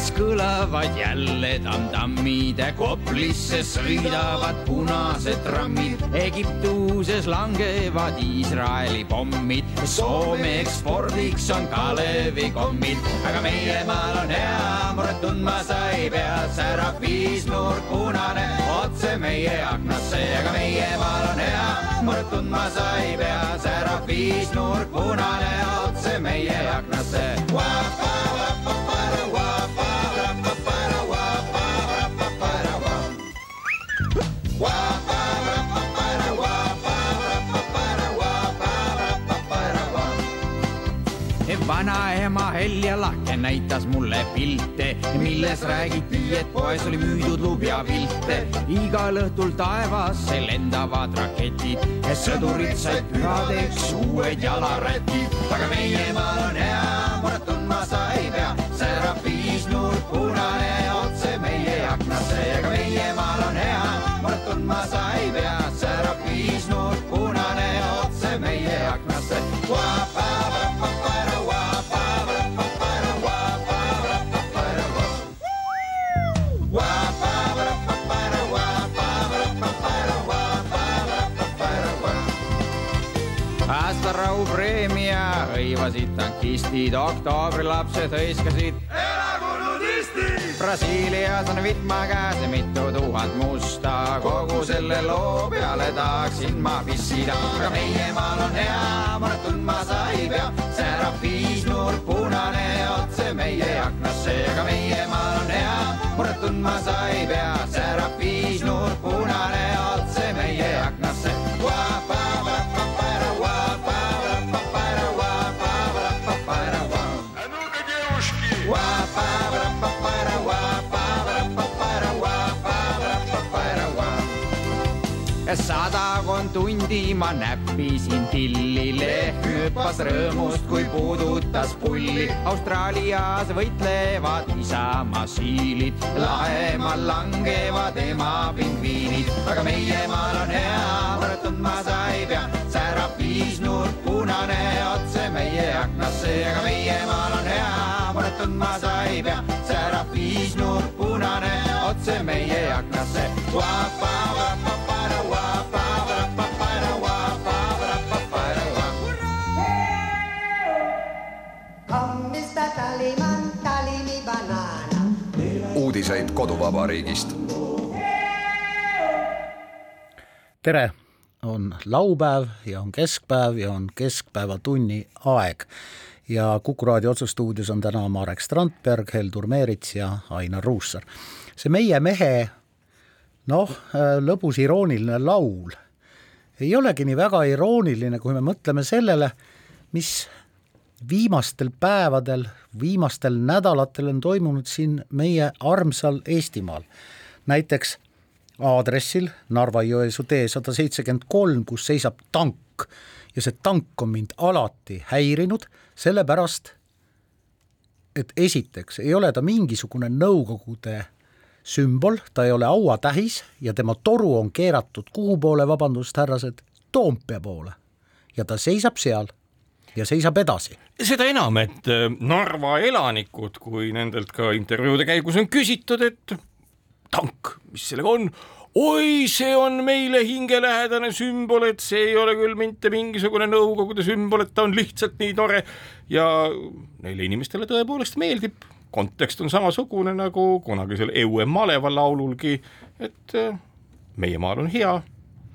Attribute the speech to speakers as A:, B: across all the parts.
A: Aafrikas kõlavad jälle tamtammid, Koplisse sõidavad punased trammid, Egiptuses langevad Iisraeli pommid, Soome ekspordiks on Kalevi-kommid, aga meie maal on hea, muret tundma sa ei pea, särab viisnurk punane otse meie aknasse, aga meie maal on hea, muret tundma sa ei pea, särab viisnurk punane otse meie aknasse. Vanaema Helja Lahke näitas mulle pilte, milles räägiti, et poes oli müüdud lubjapilte. igal õhtul taevasse lendavad raketid, sõdurid said pühadeks uued jalarätid. aga meie maal on hea, muret tundma sa ei pea, särab viisnurk punane tankistid, oktoobrilapsed hõiskasid. elagu nudistid! Brasiilias on vitma käes mitu tuhat musta, kogu selle loo peale tahaksin ma pissida, aga meie maal on hea, muret tundma sa ei pea, särab viisnurk punane otse meie aknasse, aga meie maal on hea, muret tundma sa ei pea, särab tundi ma näppisin tilli, lehm hüppas rõõmust, kui puudutas pulli. Austraalias võitlevad isamaa siilid, lahemal langevad ema pingviinid, aga meie maal on hea, muret tundma sa ei pea, särab viisnurk punane otse meie aknasse, aga meie maal on hea, muret tundma sa ei pea, särab viisnurk punane otse meie aknasse.
B: Uudiseid koduvabariigist.
C: tere, on laupäev ja on keskpäev ja on keskpäevatunni aeg ja Kuku raadio otsustuudios on täna Marek Strandberg, Heldur Meerits ja Ainar Ruussaar. see Meie mehe noh, lõbus irooniline laul ei olegi nii väga irooniline, kui me mõtleme sellele, mis viimastel päevadel, viimastel nädalatel on toimunud siin meie armsal Eestimaal. näiteks aadressil Narva-Jõesuu tee sada seitsekümmend kolm, kus seisab tank ja see tank on mind alati häirinud, sellepärast et esiteks ei ole ta mingisugune Nõukogude sümbol, ta ei ole hauatähis ja tema toru on keeratud kuhu poole, vabandust, härrased, Toompea poole. ja ta seisab seal ja seisab edasi.
D: seda enam, et Narva elanikud, kui nendelt ka intervjuude käigus on küsitud, et tank, mis sellega on, oi, see on meile hingelähedane sümbol, et see ei ole küll mitte mingisugune Nõukogude sümbol, et ta on lihtsalt nii tore ja neile inimestele tõepoolest meeldib. kontekst on samasugune nagu kunagisel Eue maleva laululgi, et meie maal on hea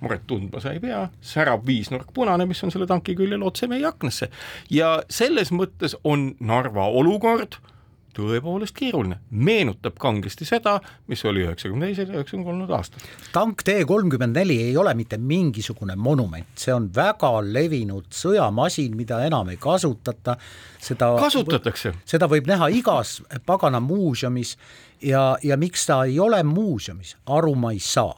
D: muret tundma sa ei pea, särab viisnurk punane, mis on selle tanki küljel otse meie aknasse. ja selles mõttes on Narva olukord tõepoolest keeruline, meenutab kangesti seda, mis oli üheksakümne teisel ja üheksakümne kolmandal aastal.
C: tank T kolmkümmend neli ei ole mitte mingisugune monument, see on väga levinud sõjamasin, mida enam ei kasutata, seda
D: kasutatakse.
C: seda võib näha igas pagana muuseumis ja, ja miks ta ei ole muuseumis, aru ma ei saa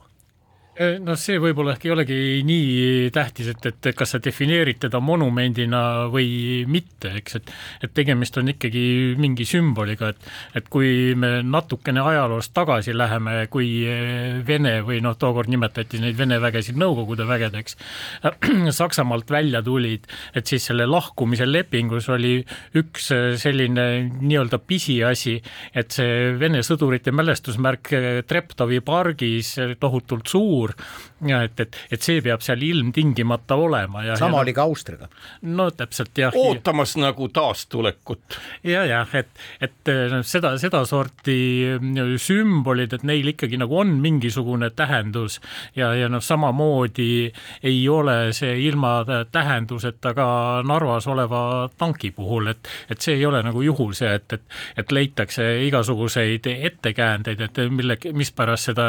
E: noh, see võib-olla ehk ei olegi nii tähtis, et, et kas sa defineerid teda monumendina või mitte, eks, et et tegemist on ikkagi mingi sümboliga, et et kui me natukene ajaloos tagasi läheme, kui Vene või noh, tookord nimetati neid Vene vägesid Nõukogude vägedeks, Saksamaalt välja tulid, et siis selle lahkumise lepingus oli üks selline nii-öelda pisiasi, et see Vene sõdurite mälestusmärk Treptovi pargis tohutult suur, suur ja et, et, et see peab seal ilmtingimata olema ja
C: sama
E: ja,
C: oli ka Austriaga.
E: no täpselt jah.
D: ootamas nagu taastulekut.
E: ja, jah, et, et noh, seda, sedasorti sümbolid, et neil ikkagi nagu on mingisugune tähendus ja, ja noh, samamoodi ei ole see ilma tähenduseta ka Narvas oleva tanki puhul, et, et see ei ole nagu juhul see, et, et, et leitakse igasuguseid ettekäändeid, et mille, mispärast seda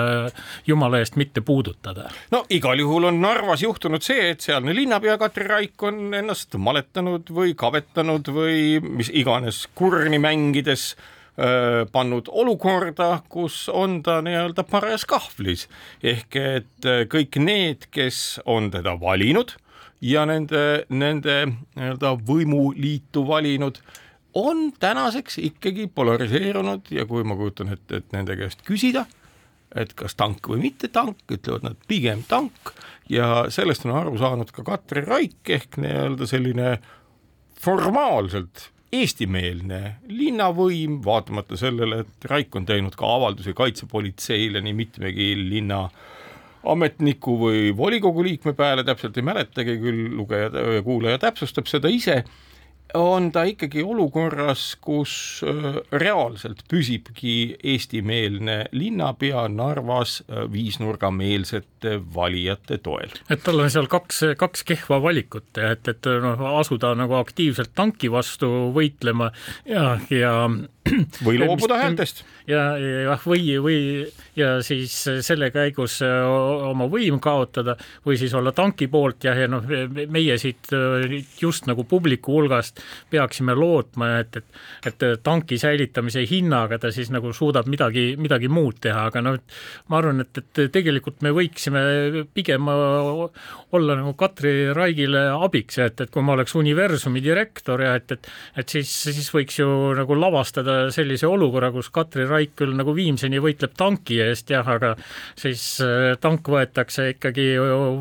E: jumala eest mitte puudutada puudutada.
D: no igal juhul on Narvas juhtunud see, et sealne linnapea Katri Raik on ennast maletanud või kabetanud või mis iganes kurni mängides pannud olukorda, kus on ta nii-öelda parajas kahvlis ehk et kõik need, kes on teda valinud ja nende, nende nii-öelda võimuliitu valinud on tänaseks ikkagi polariseerunud ja kui ma kujutan ette, et nende käest küsida et kas tank või mitte tank, ütlevad nad pigem tank. Ja sellest on aru saanud ka Katri Raik ehk nii-öelda selline formaalselt eestimeelne linnavõim, vaatamata sellele, et Raik on teinud ka avaldusi kaitsepolitseile nii mitmegi linna ametniku või volikogu liikme peale, täpselt ei mäletagi, küll lugeja ja kuulaja täpsustab seda ise on ta ikkagi olukorras, kus äh, reaalselt püsibki eestimeelne linnapea Narvas äh, viisnurgameelsete valijate toel.
E: et tal on seal kaks, kaks kehva valikut, et, et noh, asuda nagu aktiivselt tanki vastu võitlema ja, ja
D: või loobuda häältest.
E: ja, jah, või, või ja siis selle käigus oma võim kaotada või siis olla tanki poolt ja, ja noh, meie siit just nagu publiku hulgast peaksime lootma, et, et, et tanki säilitamise hinnaga ta siis nagu suudab midagi, midagi muud teha, aga noh, ma arvan, et, et tegelikult me võiksime pigem olla nagu Katri Raigile abiks, et, et kui ma oleks universumi direktor ja et, et, et siis, siis võiks ju nagu lavastada sellise olukorra, kus Katri Raik küll nagu viimseni võitleb tanki eest jah, aga siis äh, tank võetakse ikkagi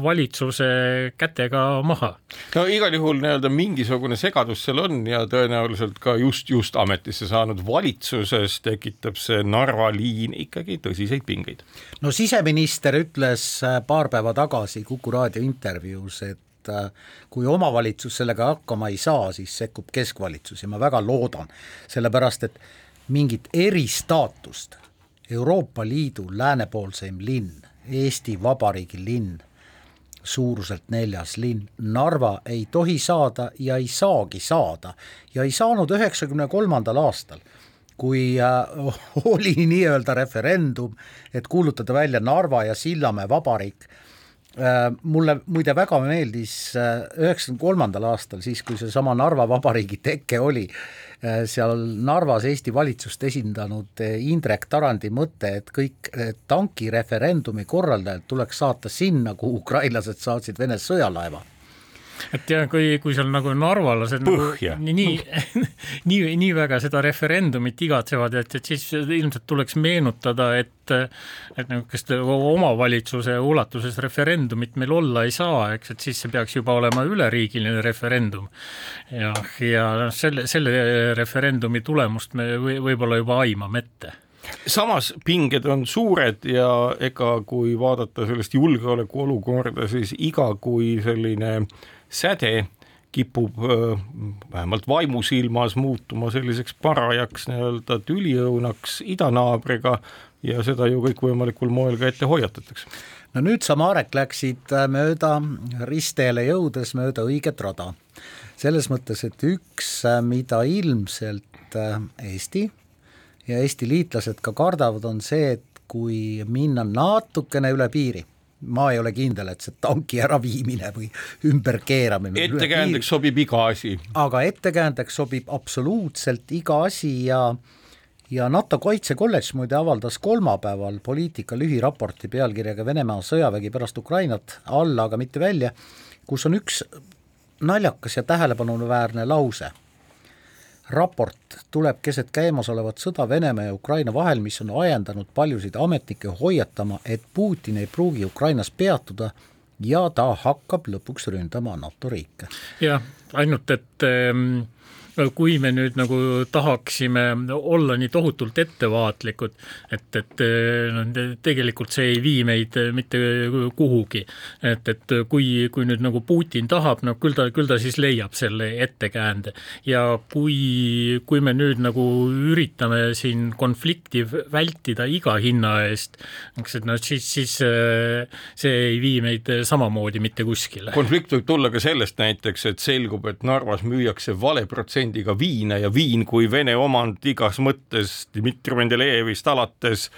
E: valitsuse kätega maha.
D: no igal juhul nii-öelda mingisugune segadus seal on ja tõenäoliselt ka just, just ametisse saanud valitsuses tekitab see Narva liin ikkagi tõsiseid pingeid.
C: no siseminister ütles äh, paar päeva tagasi Kuku raadio intervjuus, et äh, kui omavalitsus sellega hakkama ei saa, siis sekkub keskvalitsus ja ma väga loodan, sellepärast et mingit eristaatust Euroopa Liidu läänepoolseim linn, Eesti Vabariigi linn, suuruselt neljas linn, Narva ei tohi saada ja ei saagi saada. Ja ei saanud üheksakümne kolmandal aastal, kui äh, oli nii-öelda referendum, et kuulutada välja Narva ja Sillamäe vabariik mulle muide väga meeldis äh, üheksakümne kolmandal aastal, siis kui seesama Narva vabariigi teke oli, Äh, seal Narvas Eesti valitsust esindanud äh, Indrek Tarandi mõte, et kõik äh, tankireferendumi korraldajad tuleks saata sinna, kuhu ukrainlased saatsid Vene sõjalaeva
E: et ja kui, kui seal nagu narvalased
D: Põhja.
E: nagu nii, nii, nii väga seda referendumit igatsevad, et, et siis ilmselt tuleks meenutada, et et niisugust omavalitsuse ulatuses referendumit meil olla ei saa, eks, et siis see peaks juba olema üleriigiline referendum. ja, ja noh, selle, selle referendumi tulemust me või, võib-olla juba aimame ette
D: samas pinged on suured ja ega kui vaadata sellest julgeolekuolukorda, siis iga kui selline äh, säde kipub vähemalt vaimusilmas muutuma selliseks parajaks nii-öelda tüliõunaks idanaabriga ja seda ju kõikvõimalikul moel ka ette hoiatatakse.
C: no nüüd sa, Marek, läksid äh, mööda ristteele jõudes mööda õiget rada. selles mõttes, et üks, äh, mida ilmselt äh, Eesti ja Eesti liitlased ka kardavad, on see, et kui minna natukene üle piiri, ma ei ole kindel, et see tanki äraviimine või ümberkeeramine
D: ettekäändeks sobib iga asi.
C: aga ettekäändeks sobib absoluutselt iga asi ja ja NATO kaitsekolledž muide avaldas kolmapäeval poliitika lühiraporti pealkirjaga Venemaa sõjavägi pärast Ukrainat alla, aga mitte välja, kus on üks naljakas ja tähelepanuväärne lause. Raport tuleb keset käimasolevat sõda Venemaa ja Ukraina vahel, mis on ajendanud paljusid ametnikke hoiatama, et Putin ei pruugi Ukrainas peatuda ja ta hakkab lõpuks ründama NATO riike.
E: jah, ainult et ähm kui me nüüd nagu tahaksime olla nii tohutult ettevaatlikud, et, et no tegelikult see ei vii meid mitte kuhugi. et, et kui, kui nüüd nagu Putin tahab, no küll ta, küll ta siis leiab selle ettekäände ja kui, kui me nüüd nagu üritame siin konflikti vältida iga hinna eest, eks, et noh, siis, siis see ei vii meid samamoodi mitte kuskile.
D: konflikt võib tulla ka sellest näiteks, et selgub, et Narvas müüakse vale protsenti protsendiga viina ja viin kui Vene omand igas mõttes Dmitri Mendelejevist alates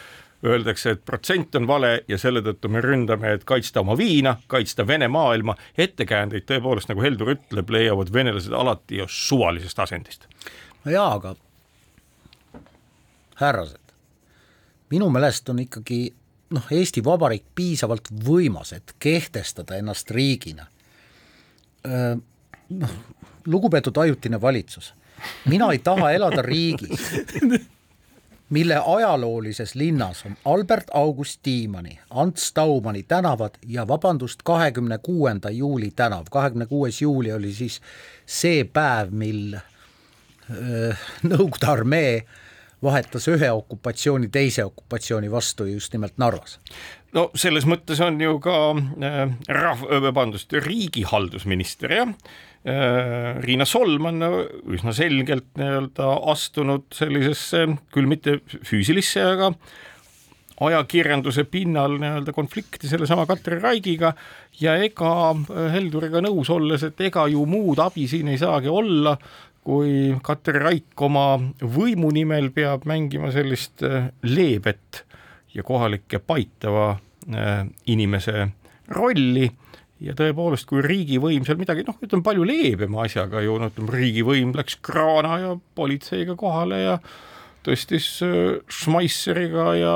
D: öeldakse, et protsent on vale ja selle tõttu me ründame, et kaitsta oma viina, kaitsta Vene maailma, ettekäändeid tõepoolest, nagu Heldur ütleb, leiavad venelased alati ju suvalisest asendist.
C: no jaa, aga härrased, minu meelest on ikkagi noh, Eesti Vabariik piisavalt võimas, et kehtestada ennast riigina. noh, lugupeetud ajutine valitsus, mina ei taha elada riigis, mille ajaloolises linnas on Albert August Tiimanni, Ants Taumani tänavad ja vabandust, kahekümne kuuenda juuli tänav, kahekümne kuues juuli oli siis see päev, mil öö, Nõukogude armee vahetas ühe okupatsiooni teise okupatsiooni vastu just nimelt Narvas.
D: No selles mõttes on ju ka äh, rahv-, vabandust, riigihaldusminister jah? äh,, Riina Solman üsna selgelt nii-öelda astunud sellisesse küll mitte füüsilisse, aga ajakirjanduse pinnal nii-öelda konflikti sellesama Katri Raigiga. Ja ega Helduriga nõus olles, et ega ju muud abi siin ei saagi olla, kui Katri Raik oma võimu nimel peab mängima sellist äh, leebet ja kohalikke paitava äh, inimese rolli ja tõepoolest, kui riigivõim seal midagi, noh, ütleme palju leebema asjaga ju, no ütleme, riigivõim läks kraana ja politseiga kohale ja tõstis äh, Schmeisseriga ja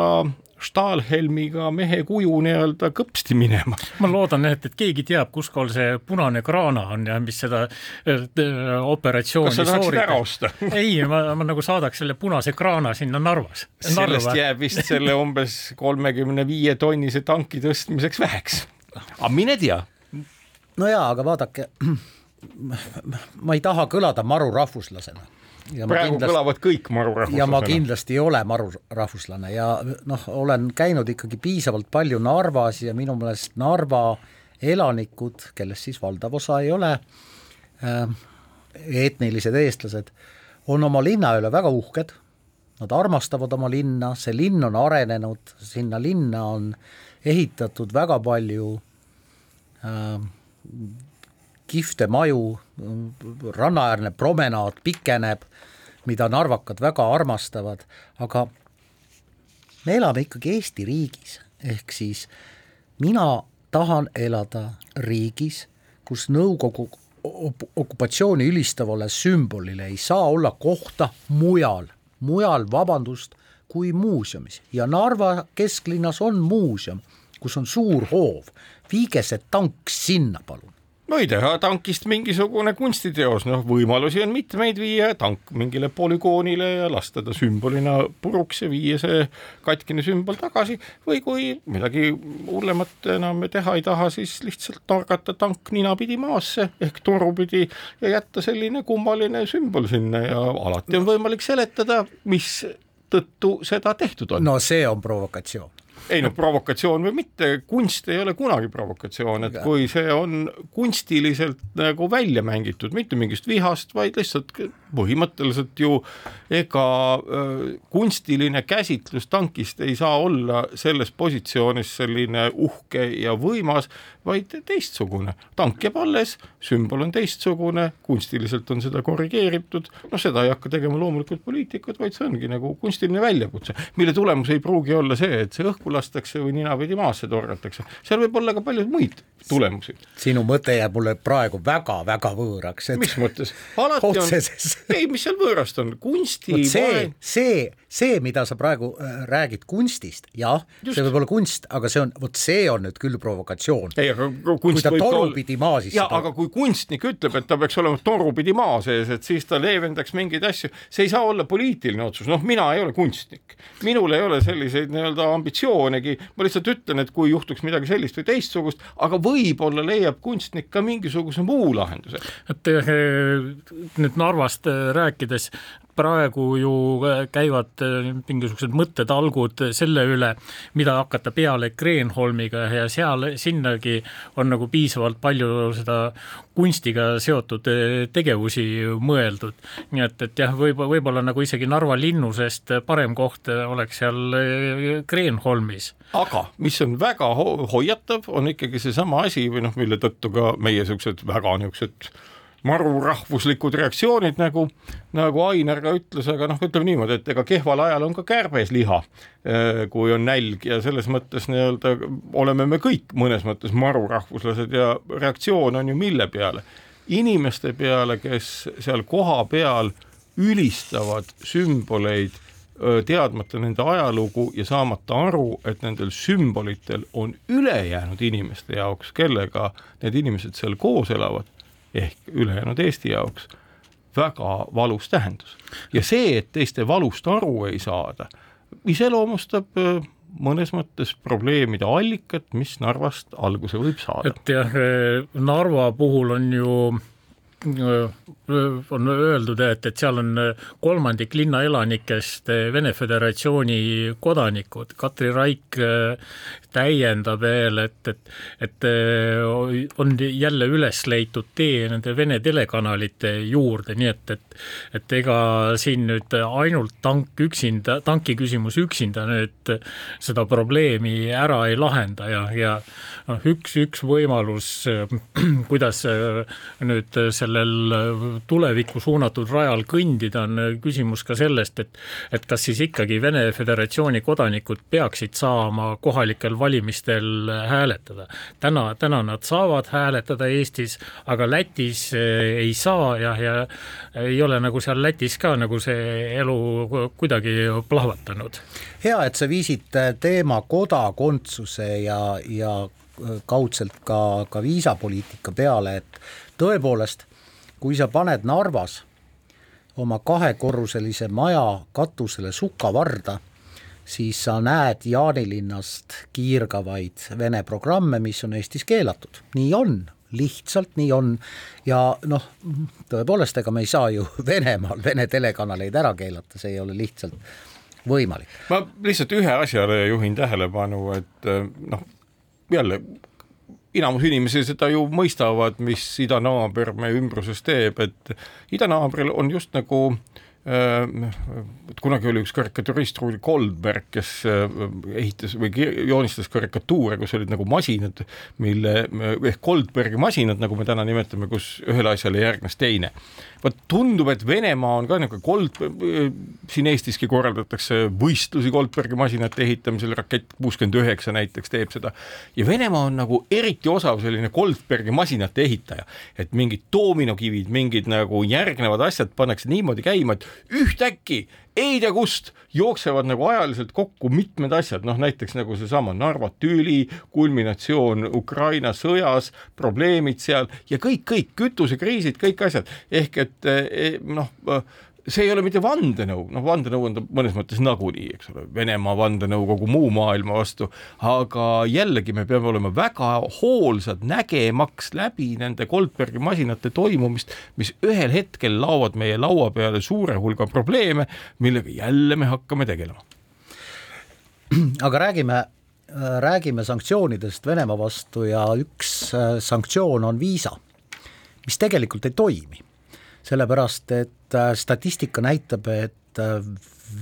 D: Stahlhelmiga mehe kuju nii-öelda kõpsti minema.
E: ma loodan, et, et keegi teab, kus kohal see punane kraana on ja mis seda äh, operatsiooni
D: kas sa tahaksid ära osta?
E: ei, ma, ma nagu saadaks selle punase kraana sinna Narvas.
D: sellest jääb vist selle umbes kolmekümne viie tonnise tanki tõstmiseks väheks. Aga mine tea.
C: no jaa, aga vaadake, ma ei taha kõlada maru rahvuslasena
D: praegu kindlasti, kõlavad kõik marurahvuslasena.
C: ja ma kindlasti ei ole marurahvuslane ja noh, olen käinud ikkagi piisavalt palju Narvas ja minu meelest Narva elanikud, kellest siis valdav osa ei ole äh, etnilised eestlased, on oma linna üle väga uhked, nad armastavad oma linna, see linn on arenenud, sinna linna on ehitatud väga palju äh, kihvte maju, rannaäärne promenaad pikeneb, mida narvakad väga armastavad, aga me elame ikkagi Eesti riigis, ehk siis mina tahan elada riigis, kus Nõukogu okupatsiooni ülistavale sümbolile ei saa olla kohta mujal, mujal, vabandust, kui muuseumis. Ja Narva kesklinnas on muuseum, kus on suur hoov, viige see tank sinna, palun.
D: Või teha tankist mingisugune kunstiteos, noh, võimalusi on mitmeid, viia. Tank mingile polügoonile ja lasta ta sümbolina puruks ja viia see katkine sümbol tagasi. Või kui midagi hullemat enam teha ei taha, siis lihtsalt torgata tank ninapidi maasse ehk torupidi ja jätta selline kummaline sümbol sinna. Ja alati on võimalik seletada, mis tõttu seda tehtud on.
C: no see on provokatsioon
D: ei no provokatsioon või mitte, kunst ei ole kunagi provokatsioon, et kui see on kunstiliselt nagu välja mängitud, mitte mingist vihast, vaid lihtsalt põhimõtteliselt ju ega kunstiline käsitlus tankist ei saa olla selles positsioonis selline uhke ja võimas, vaid teistsugune. tank jääb alles, sümbol on teistsugune, kunstiliselt on seda korrigeeritud, noh, seda ei hakka tegema loomulikult poliitikud, vaid see ongi nagu kunstiline väljakutse, mille tulemus ei pruugi olla see, et see õhku lastakse või ninapidi maasse torgatakse, seal võib olla ka palju muid tulemusi.
C: sinu mõte jääb mulle praegu väga-väga võõraks.
D: mis mõttes? alati on, ei, mis seal võõrast on, kunsti
C: see, see, see, mida sa praegu äh, räägid kunstist, jah, see võib olla kunst, aga see on, vot see on nüüd küll provokatsioon.
D: ei, aga kunst
C: kui ta torupidi maa sisse
D: ja aga kui kunstnik ütleb, et ta peaks olema torupidi maa sees, et siis ta leevendaks mingeid asju, see ei saa olla poliitiline otsus, noh, mina ei ole kunstnik, minul ei ole selliseid nii-öelda ambitsioonegi, ma lihtsalt ütlen, et kui juhtuks midagi sellist või teistsugust, aga võib-olla leiab kunstnik ka mingisuguse muu lahenduse.
E: et eh, nüüd Narvast eh, rääkides, praegu ju äh, käivad äh, mingisugused mõttetalgud selle üle, mida hakata peale Kreenholmiga ja seal, sinnagi on nagu piisavalt palju seda kunstiga seotud äh, tegevusi mõeldud. nii et, et jah, võib, võib-olla nagu isegi Narva linnusest parem koht oleks seal Kreenholmis.
D: aga mis on väga ho hoiatav, on ikkagi seesama asi või noh, mille tõttu ka meie niisugused väga niisugused marurahvuslikud reaktsioonid, nagu, nagu Ainer ka ütles, aga noh, ütleme niimoodi, et ega kehval ajal on ka kärbes liha, äh, kui on nälg ja selles mõttes nii-öelda oleme me kõik mõnes mõttes marurahvuslased ja reaktsioon on ju mille peale? inimeste peale, kes seal kohapeal ülistavad sümboleid, teadmata nende ajalugu ja saamata aru, et nendel sümbolitel on ülejäänud inimeste jaoks, kellega need inimesed seal koos elavad, ehk ülejäänud Eesti jaoks väga valus tähendus. ja see, et teiste valust aru ei saada, iseloomustab äh, mõnes mõttes probleemide allikat, mis Narvast alguse võib saada.
E: et jah, äh, Narva puhul on ju on öeldud, et, et seal on kolmandik linna elanikest Vene Föderatsiooni kodanikud. Katri Raik täiendab veel, et, et, et on jälle üles leitud tee nende Vene telekanalite juurde, nii et, et, et ega siin nüüd ainult tank üksinda, tanki küsimus üksinda nüüd seda probleemi ära ei lahenda ja, ja noh, üks, üks võimalus, kuidas nüüd selle sellel äh, tulevikku suunatud rajal kõndida, on äh, küsimus ka sellest, et et kas siis ikkagi Vene Föderatsiooni kodanikud peaksid saama kohalikel valimistel äh, hääletada. täna, täna nad saavad hääletada Eestis, aga Lätis ei saa ja, ja ei ole nagu seal Lätis ka nagu see elu kuidagi plahvatanud.
C: hea, et sa viisid teema kodakondsuse ja, ja kaudselt ka, ka viisapoliitika peale, et tõepoolest kui sa paned Narvas oma kahekorruselise maja katusele sukavarda, siis sa näed Jaanilinnast kiirgavaid Vene programme, mis on Eestis keelatud, nii on, lihtsalt nii on ja noh, tõepoolest, ega me ei saa ju Venemaal Vene telekanaleid ära keelata, see ei ole lihtsalt võimalik.
D: ma lihtsalt ühe asjale juhin tähelepanu, et noh, jälle enamus inimesi seda ju mõistavad, mis idanaaber meie ümbruses teeb, et idanaabril on just nagu äh, kunagi oli üks karikaturist, Rudi Goldberg, kes äh, ehitas või joonistas karikatuure, kus olid nagu masinad, mille, ehk Goldbergi masinad, nagu me täna nimetame, kus ühele asjale järgnes teine vot tundub, et Venemaa on ka nagu Gold, siin Eestiski korraldatakse võistlusi Goldbergi masinate ehitamisel, rakett kuuskümmend üheksa näiteks teeb seda. ja Venemaa on nagu eriti osav selline Goldbergi masinate ehitaja, et mingid doominokivid, mingid nagu järgnevad asjad pannakse niimoodi käima, et ühtäkki ei tea kust jooksevad nagu ajaliselt kokku mitmed asjad, noh näiteks nagu seesama Narva tüli, kulminatsioon Ukraina sõjas, probleemid seal ja kõik, kõik kütusekriisid, kõik asjad, ehk et eh, noh see ei ole mitte vandenõu, noh, vandenõu on ta mõnes mõttes nagunii, eks ole, Venemaa vandenõu kogu muu maailma vastu, aga jällegi me peame olema väga hoolsad, nägemaks läbi nende Goldbergi masinate toimumist, mis ühel hetkel laovad meie laua peale suure hulga probleeme, millega jälle me hakkame tegelema.
C: aga räägime räägime sanktsioonidest Venemaa vastu ja üks äh, sanktsioon on viisa, mis tegelikult ei toimi. Sellepärast, et äh, statistika näitab, et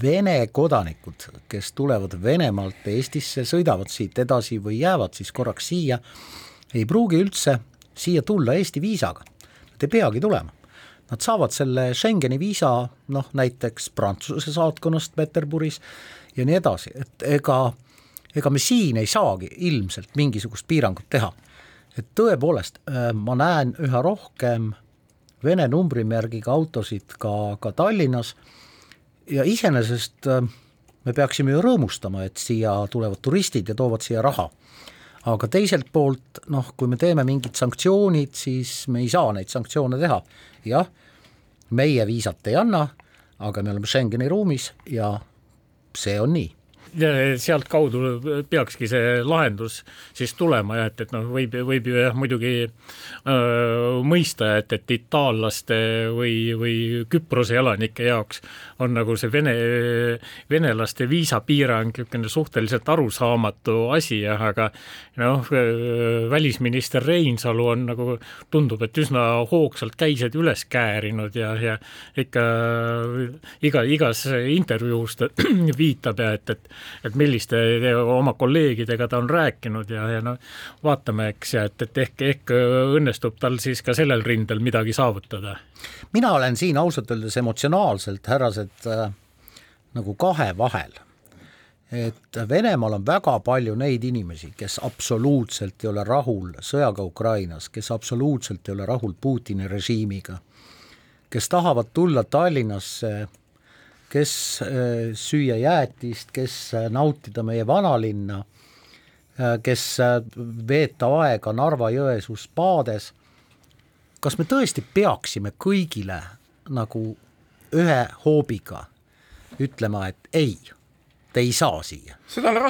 C: Vene kodanikud, kes tulevad Venemaalt Eestisse, sõidavad siit edasi või jäävad siis korraks siia, ei pruugi üldse siia tulla Eesti viisaga. Nad ei peagi tulema. Nad saavad selle Schengeni viisa noh, näiteks Prantsuse saatkonnast Peterburis ja nii edasi, et ega, ega me siin ei saagi ilmselt mingisugust piirangut teha. et tõepoolest, äh, ma näen üha rohkem Vene numbrimärgiga autosid ka, ka Tallinnas ja iseenesest äh, me peaksime ju rõõmustama, et siia tulevad turistid ja toovad siia raha. aga teiselt poolt noh, kui me teeme mingid sanktsioonid, siis me ei saa neid sanktsioone teha. jah, meie viisat ei anna, aga me oleme Schengeni ruumis ja see on nii
E: sealtkaudu peakski see lahendus siis tulema ja et, et noh, võib, võib ju jah muidugi öö, mõista, et, et itaallaste või, või Küprose elanike jaoks on nagu see vene, venelaste viisapiirang niisugune suhteliselt arusaamatu asi jah, aga noh, välisminister Reinsalu on nagu, tundub, et üsna hoogsalt käised üles käärinud ja, ja ikka iga, igas intervjuus ta viitab ja et, et et milliste oma kolleegidega ta on rääkinud ja, ja no vaatame, eks, ja et, et ehk, ehk õnnestub tal siis ka sellel rindel midagi saavutada.
C: mina olen siin ausalt öeldes emotsionaalselt, härrased äh,, nagu kahe vahel et Venemaal on väga palju neid inimesi, kes absoluutselt ei ole rahul sõjaga Ukrainas, kes absoluutselt ei ole rahul Putini režiimiga, kes tahavad tulla Tallinnasse kes äh, süüa jäätist, kes äh, nautida meie vanalinna, äh, kes veeta aega Narva-Jõesuu spaades, kas me tõesti peaksime kõigile nagu ühe hoobiga ütlema, et ei, te ei saa siia?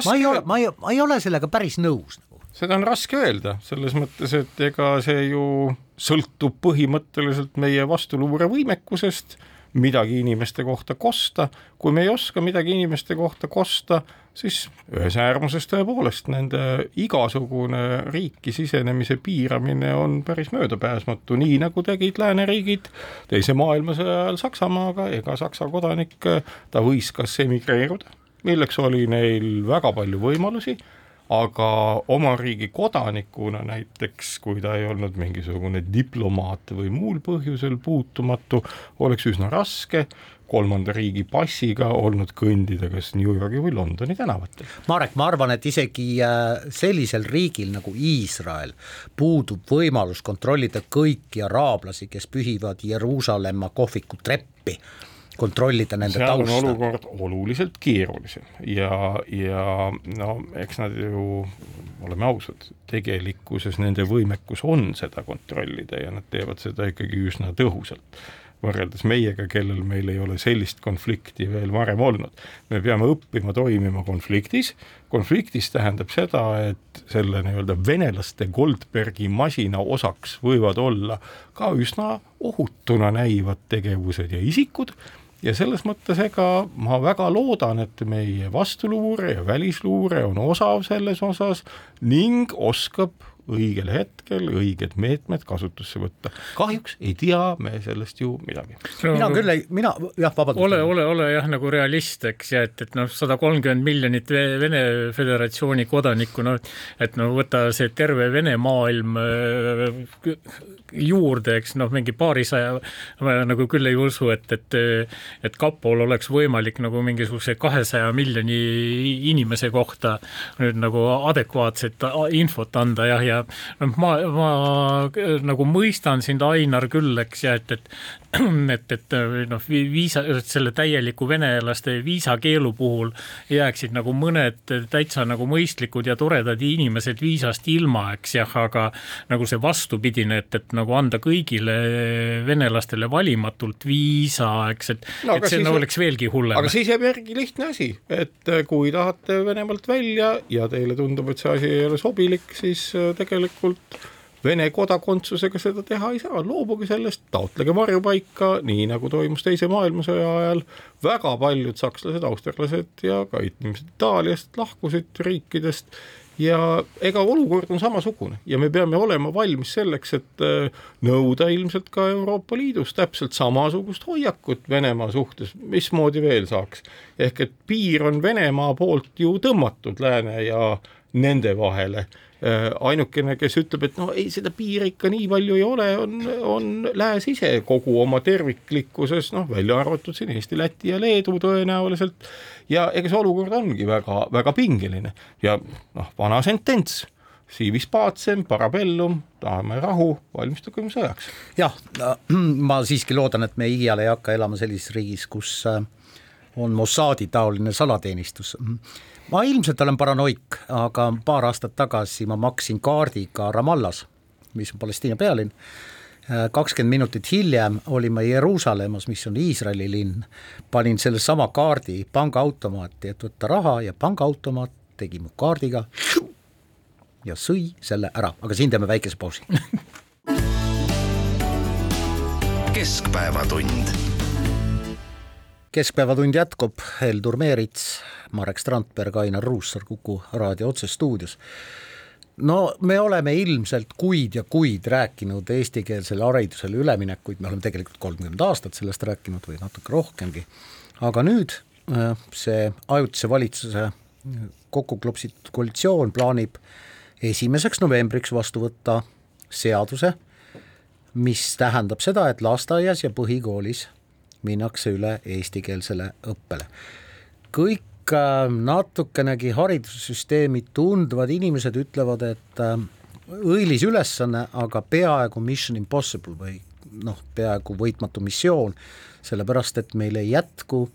C: ma ei ole, ma ei, ma ei ole sellega päris nõus nagu.
D: seda on raske öelda, selles mõttes, et ega see ju sõltub põhimõtteliselt meie vastuluurevõimekusest midagi inimeste kohta kosta, kui me ei oska midagi inimeste kohta kosta, siis ühes äärmuses tõepoolest nende igasugune riiki sisenemise piiramine on päris möödapääsmatu, nii nagu tegid lääneriigid teise maailmasõja ajal Saksamaaga, ega Saksa kodanik, ta võis kas emigreeruda, milleks oli neil väga palju võimalusi aga oma riigi kodanikuna näiteks, kui ta ei olnud mingisugune diplomaat või muul põhjusel puutumatu, oleks üsna raske kolmanda riigi passiga olnud kõndida kas New Yorgi või Londoni tänavatel.
C: Marek, ma arvan, et isegi äh, sellisel riigil nagu Iisrael puudub võimalus kontrollida kõiki araablasi, kes pühivad Jeruusalemma kohviku treppi kontrollida nende
D: seal
C: tausta.
D: olukord oluliselt keerulisem ja, ja no eks nad ju, oleme ausad, tegelikkuses nende võimekus on seda kontrollida ja nad teevad seda ikkagi üsna tõhusalt võrreldes meiega, kellel meil ei ole sellist konflikti veel varem olnud. me peame õppima toimima konfliktis, konfliktis tähendab seda, et selle nii-öelda venelaste Goldbergi masina osaks võivad olla ka üsna ohutuna näivad tegevused ja isikud ja selles mõttes ega ma väga loodan, et meie vastuluure ja välisluure on osav selles osas ning oskab õigel hetkel õiged meetmed kasutusse võtta. kahjuks ei tea me sellest ju midagi
C: no,. mina küll ei, mina jah, vabandust.
E: ole, ole, ole jah nagu realist, eks ja et, et noh, sada kolmkümmend miljonit Vene Föderatsiooni kodanikku, noh et no võta see terve Vene maailm äh, juurde, eks noh, mingi paarisaja, ma nagu küll ei usu, et, et et kapol oleks võimalik nagu mingisuguse kahesaja miljoni inimese kohta nüüd nagu adekvaatset infot anda jah, ja noh, ma, ma nagu mõistan sind, Ainar, küll, eks, ja et, et et, et noh, viisa, selle täieliku venelaste viisakeelu puhul jääksid nagu mõned täitsa nagu mõistlikud ja toredad inimesed viisast ilma, eks jah, aga nagu see vastupidine, et, et nagu anda kõigile venelastele valimatult viisa, eks, et no,, et see siis, no, oleks veelgi hullem.
D: aga siis jääb järgi lihtne asi, et kui tahate Venemaalt välja ja teile tundub, et see asi ei ole sobilik, siis tegelikult Vene kodakondsusega seda teha ei saa, loobuge sellest, taotlege varjupaika, nii nagu toimus Teise maailmasõja ajal. väga paljud sakslased, austerlased ja ka inimesed Itaaliast lahkusid riikidest ja ega olukord on samasugune ja me peame olema valmis selleks, et äh, nõuda ilmselt ka Euroopa Liidus täpselt samasugust hoiakut Venemaa suhtes, mismoodi veel saaks. ehk et piir on Venemaa poolt ju tõmmatud lääne ja nende vahele ainukene, kes ütleb, et no ei, seda piiri ikka nii palju ei ole, on, on lääs ise kogu oma terviklikkuses, noh, välja arvatud siin Eesti, Läti ja Leedu tõenäoliselt. ja ega see olukord ongi väga, väga pingeline ja noh, vana sentents Civis pacem, parabellum, tahame rahu, valmistugem sõjaks.
C: jah, ma siiski loodan, et me iial ei hakka elama sellises riigis, kus äh, on Mossadi taoline salateenistus ma ilmselt olen paranoik, aga paar aastat tagasi ma maksin kaardiga Ramallas, mis on Palestiina pealinn, kakskümmend minutit hiljem olin ma Jeruusalemmas, mis on Iisraeli linn, panin sellesama kaardi pangaautomaati, et võtta raha ja pangaautomaat tegi mu kaardiga ja sõi selle ära, aga siin teeme väikese pausi.
B: Keskpäevatund
C: keskpäevatund jätkub, Heldur Meerits, Marek Strandberg, Ainar Ruussaar Kuku raadio otsestuudios. no me oleme ilmselt kuid ja kuid rääkinud eestikeelsele haridusele üleminekuid, me oleme tegelikult kolmkümmend aastat sellest rääkinud või natuke rohkemgi, aga nüüd äh, see ajutise valitsuse kokku klopsitud koalitsioon plaanib esimeseks novembriks vastu võtta seaduse, mis tähendab seda, et lasteaias ja põhikoolis minnakse üle eestikeelsele õppele. kõik äh, natukenegi haridussüsteemi tundvad inimesed ütlevad, et äh, õilis ülesanne, aga peaaegu mission impossible või noh, peaaegu võitmatu missioon, sellepärast et meil ei jätku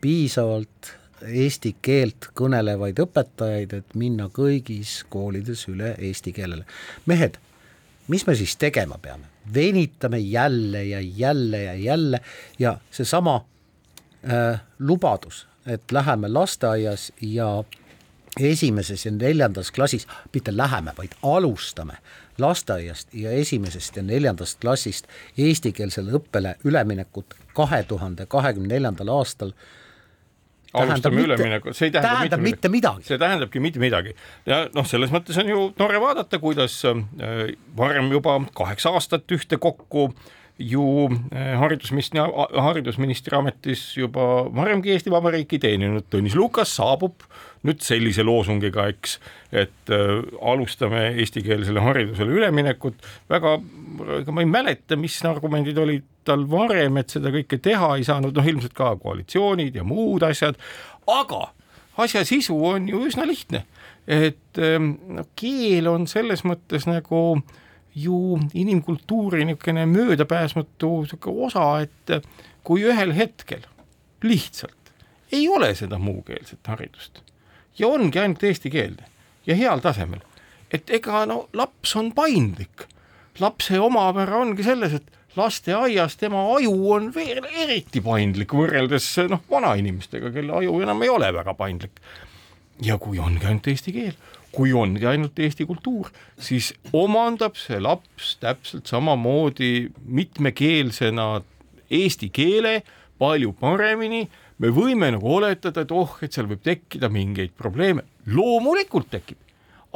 C: piisavalt eesti keelt kõnelevaid õpetajaid, et minna kõigis koolides üle eesti keelele. mehed, mis me siis tegema peame? venitame jälle ja jälle ja jälle ja seesama äh, lubadus, et läheme lasteaias ja esimeses ja neljandas klassis, mitte läheme, vaid alustame lasteaiast ja esimesest ja neljandast klassist eestikeelsele õppele üleminekut kahe tuhande kahekümne neljandal aastal
D: alustame üleminekut, see ei tähenda,
C: tähendab mitte, mitte midagi.
D: see tähendabki mitte midagi. Ja noh, selles mõttes on ju tore vaadata, kuidas äh, varem juba kaheksa aastat ühtekokku ju äh, haridusministri, haridusministri ametis juba varemgi Eesti Vabariiki teeninud Tõnis Lukas saabub nüüd sellise loosungiga, eks, et äh, alustame eestikeelsele haridusele üleminekut, väga, ega ma ei mäleta, mis argumendid olid tal varem, et seda kõike teha ei saanud, noh ilmselt ka koalitsioonid ja muud asjad, aga asja sisu on ju üsna lihtne, et ähm, no keel on selles mõttes nagu ju inimkultuuri niisugune möödapääsmatu niisugune osa, et kui ühel hetkel lihtsalt ei ole seda muukeelset haridust ja ongi ainult eestikeelne ja heal tasemel, et ega no laps on paindlik. lapse omapära ongi selles, et lasteaias tema aju on veel eriti paindlik võrreldes noh, vanainimestega, kelle aju enam ei ole väga paindlik. ja kui ongi ainult eesti keel, kui ongi ainult eesti kultuur, siis omandab see laps täpselt samamoodi mitmekeelsena eesti keele palju paremini. Me võime nagu oletada, et oh, et seal võib tekkida mingeid probleeme, loomulikult tekib,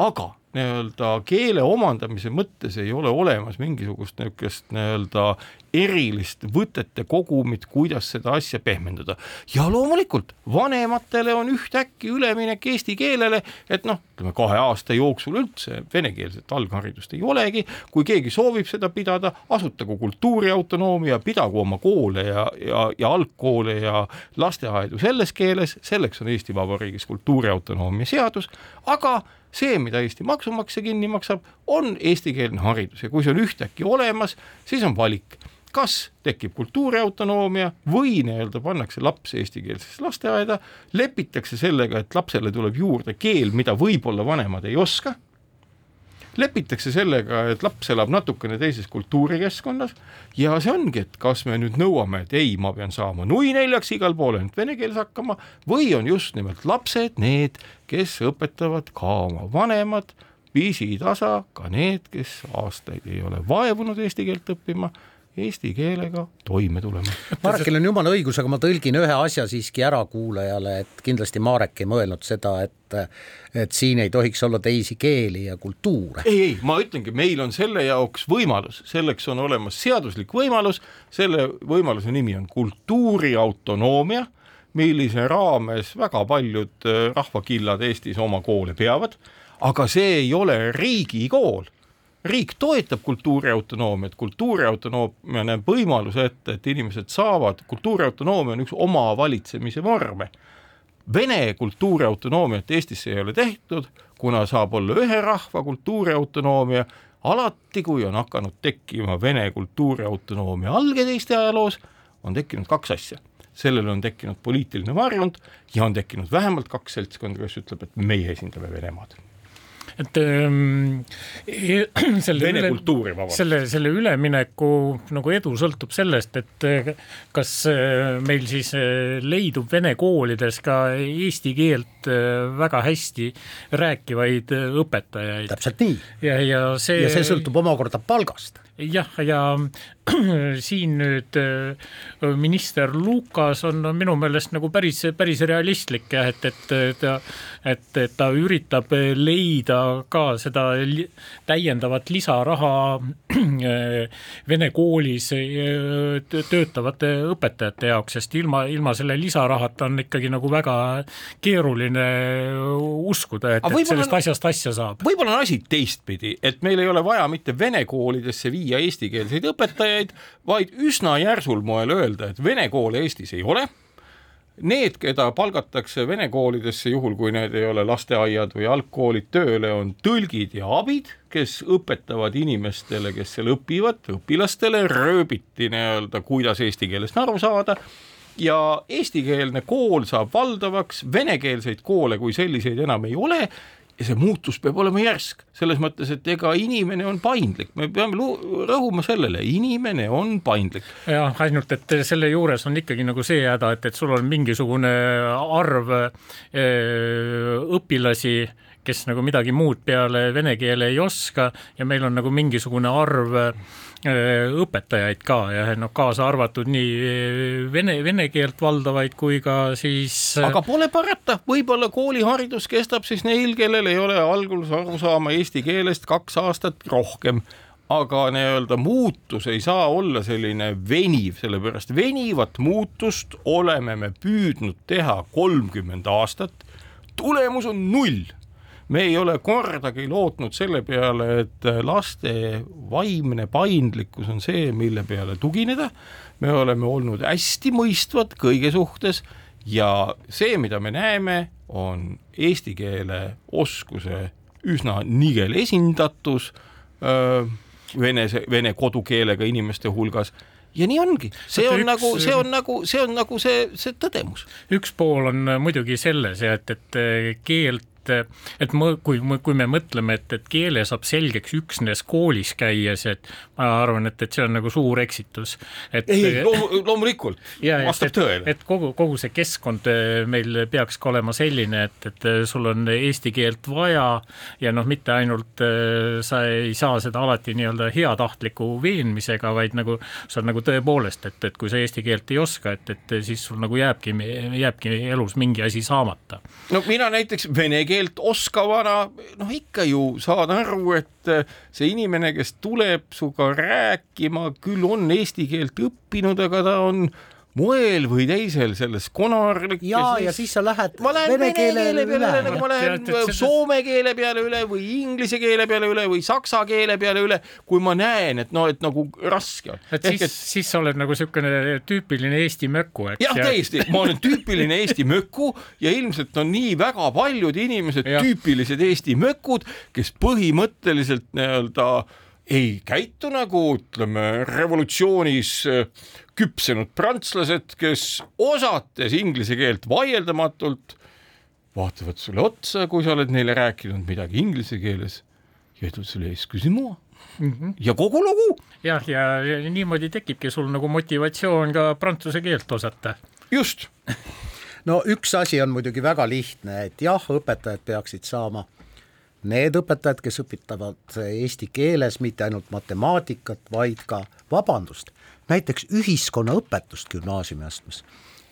D: aga nii-öelda keele omandamise mõttes ei ole olemas mingisugust niisugust nii-öelda erilist võtete kogumit, kuidas seda asja pehmendada. ja loomulikult vanematele on ühtäkki üleminek eesti keelele, et noh, ütleme kahe aasta jooksul üldse venekeelset algharidust ei olegi, kui keegi soovib seda pidada, asutagu kultuuriautonoomia, pidagu oma koole ja, ja, ja algkoole ja lasteaedu selles keeles, selleks on Eesti Vabariigis kultuuriautonoomia seadus, aga see, mida Eesti maksumaksja kinni maksab, on eestikeelne haridus. Ja kui see on ühtäkki olemas, siis on valik kas tekib kultuuriautonoomia või nii-öelda pannakse laps eestikeelsesse lasteaeda, lepitakse sellega, et lapsele tuleb juurde keel, mida võib-olla vanemad ei oska, lepitakse sellega, et laps elab natukene teises kultuurikeskkonnas ja see ongi, et kas me nüüd nõuame, et ei, ma pean saama nui neljaks igal pool ainult vene keeles hakkama või on just nimelt lapsed need, kes õpetavad ka oma vanemad pisitasa ka need, kes aastaid ei ole vaevunud eesti keelt õppima eesti keelega toime tulema.
C: Marekil on jumala õigus, aga ma tõlgin ühe asja siiski ära kuulajale, et kindlasti Marek ei mõelnud seda, et et siin ei tohiks olla teisi keeli ja kultuure.
D: ei, ei, ma ütlengi, meil on selle jaoks võimalus, selleks on olemas seaduslik võimalus, selle võimaluse nimi on kultuuriautonoomia, millise raames väga paljud äh, rahvakillad Eestis oma koole peavad, aga see ei ole riigikool riik toetab kultuuriautonoomiat, kultuuriautonoomia näeb võimaluse ette, et inimesed saavad, kultuuriautonoomia on üks omavalitsemise vorme. Vene kultuuriautonoomiat Eestisse ei ole tehtud, kuna saab olla ühe rahva kultuuriautonoomia, alati kui on hakanud tekkima Vene kultuuriautonoomia alged Eesti ajaloos, on tekkinud kaks asja. sellele on tekkinud poliitiline varjund ja on tekkinud vähemalt kaks seltskonda, kes ütleb, et meie esindame Venemaad
E: et ähm, selle
D: Vene üle, kultuuri, vabandust.
E: selle, selle ülemineku nagu edu sõltub sellest, et äh, kas äh, meil siis äh, leidub vene koolides ka eesti keelt väga hästi rääkivaid õpetajaid.
C: täpselt nii.
E: ja, ja see.
C: ja see sõltub omakorda palgast
E: jah, ja siin nüüd äh, minister Lukas on minu meelest nagu päris, päris realistlik jah, et, et ta, et, et ta üritab leida ka seda täiendavat lisaraha äh, vene koolis äh, töötavate õpetajate jaoks, sest ilma, ilma selle lisarahata on ikkagi nagu väga keeruline uskuda, et, et sellest asjast asja saab.
D: võib-olla on asi teistpidi, et meil ei ole vaja mitte vene koolidesse viia viia eestikeelseid õpetajaid, vaid üsna järsul moel öelda, et vene koole Eestis ei ole. Need, keda palgatakse vene koolidesse, juhul kui need ei ole lasteaiad või algkoolid tööle, on tõlgid ja abid, kes õpetavad inimestele, kes seal õpivad, õpilastele rööbiti nii-öelda, kuidas eesti keelest aru saada ja eestikeelne kool saab valdavaks, venekeelseid koole kui selliseid enam ei ole ja see muutus peab olema järsk, selles mõttes, et ega inimene on paindlik, me peame rõhuma sellele, inimene on paindlik.
E: jah, ainult et selle juures on ikkagi nagu see häda, et, et sul on mingisugune arv öö, õpilasi, kes nagu midagi muud peale vene keele ei oska ja meil on nagu mingisugune arv Äh, õpetajaid ka ja noh, kaasa arvatud nii äh, vene, vene keelt valdavaid kui ka siis.
D: Äh, aga pole parata, võib-olla kooliharidus kestab siis neil, kellel ei ole alguses aru saama eesti keelest kaks aastat rohkem aga nii-öelda muutus ei saa olla selline veniv, sellepärast venivat muutust oleme me püüdnud teha kolmkümmend aastat. tulemus on null me ei ole kordagi lootnud selle peale, et laste vaimne paindlikkus on see, mille peale tugineda. me oleme olnud hästi mõistvad kõige suhtes ja see, mida me näeme, on eesti keele oskuse üsna nigel esindatus öö, vene, vene kodukeelega inimeste hulgas ja nii ongi, see on üks, nagu, see on nagu, see on nagu see, see tõdemus.
E: üks pool on muidugi selles ja et, et keelt et, et ma, kui, kui me mõtleme, et, et keele saab selgeks üksnes koolis käies, et ma arvan, et, et see on nagu suur eksitus.
D: ei, ei loomu, loomulikult, vastab tõele.
E: et kogu, kogu see keskkond eh, meil peaks ka olema selline, et, et eh, sul on eesti keelt vaja ja noh, mitte ainult eh, sa ei saa seda alati nii-öelda heatahtliku veenmisega, vaid nagu sa nagu tõepoolest, et, et kui sa eesti keelt ei oska, et, et siis sul nagu jääbki, jääbki elus mingi asi saamata.
D: no mina näiteks vene keelt keelt oskavana, noh ikka ju saad aru, et eh, see inimene, kes tuleb sinuga rääkima, küll on eesti keelt õppinud, aga ta on moel või teisel selles konarlik.
C: ja, ja siis sa lähed
D: ma lähen vene keele peale üle, nagu ma lähen soome keele peale üle või inglise keele peale üle või saksa keele peale üle, kui ma näen, et noh, et nagu raske on.
E: et siis, siis sa oled nagu niisugune tüüpiline Eesti möku, eks.
D: jah ja..., täiesti, ma olen tüüpiline Eesti möku ja ilmselt on nii väga paljud inimesed tüüpilised Eesti mökud, kes põhimõtteliselt nii-öelda ei käitu nagu ütleme revolutsioonis küpsenud prantslased, kes osates inglise keelt vaieldamatult vaatavad sulle otsa, kui sa oled neile rääkinud midagi inglise keeles ja ütlevad sulle excusez-moi mm -hmm. ja kogu lugu.
E: jah, ja, ja niimoodi tekibki sul nagu motivatsioon ka prantsuse keelt osata.
D: just
C: no üks asi on muidugi väga lihtne, et jah, õpetajad peaksid saama need õpetajad, kes õpetavad eesti keeles mitte ainult matemaatikat, vaid ka vabandust, näiteks ühiskonnaõpetust gümnaasiumiastmes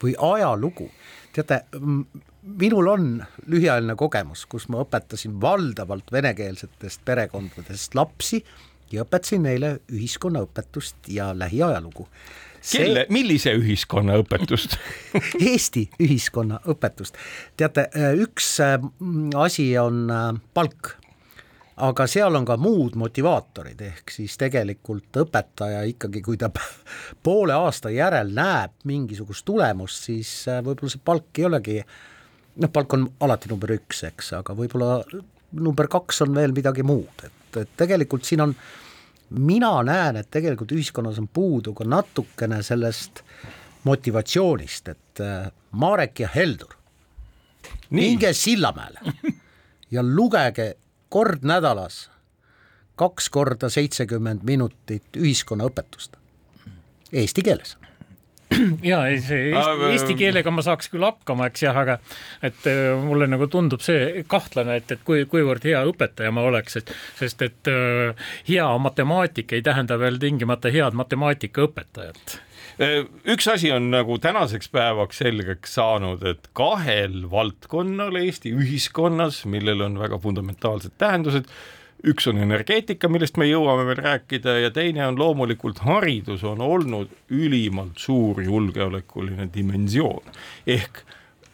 C: või ajalugu. teate, minul on lühiajaline kogemus, kus ma õpetasin valdavalt venekeelsetest perekondadest lapsi ja õpetasin neile ühiskonnaõpetust ja lähiajalugu.
D: Kelle, millise ühiskonna õpetust
C: Eesti ühiskonna õpetust. teate, üks asi on palk aga seal on ka muud motivaatorid, ehk siis tegelikult õpetaja ikkagi, kui ta poole aasta järel näeb mingisugust tulemust, siis äh, võib-olla see palk ei olegi, noh, palk on alati number üks, eks, aga võib-olla number kaks on veel midagi muud, et, et tegelikult siin on, mina näen, et tegelikult ühiskonnas on puudu ka natukene sellest motivatsioonist, et äh, Marek ja Heldur, minge Sillamäele ja lugege kord nädalas kaks korda seitsekümmend minutit ühiskonnaõpetust. Eesti keeles
E: ja ei, see eesti, eesti keelega ma saaks küll hakkama, eks jah, aga et äh, mulle nagu tundub see kahtlane, et, et kui, kuivõrd hea õpetaja ma oleks, et sest et äh, hea matemaatik ei tähenda veel tingimata head matemaatikaõpetajat
D: Äh, üks asi on nagu tänaseks päevaks selgeks saanud, et kahel valdkonnal Eesti ühiskonnas, millel on väga fundamentaalsed tähendused, üks on energeetika, millest me jõuame veel rääkida ja teine on loomulikult haridus, on olnud ülimalt suur julgeolekuline dimensioon ehk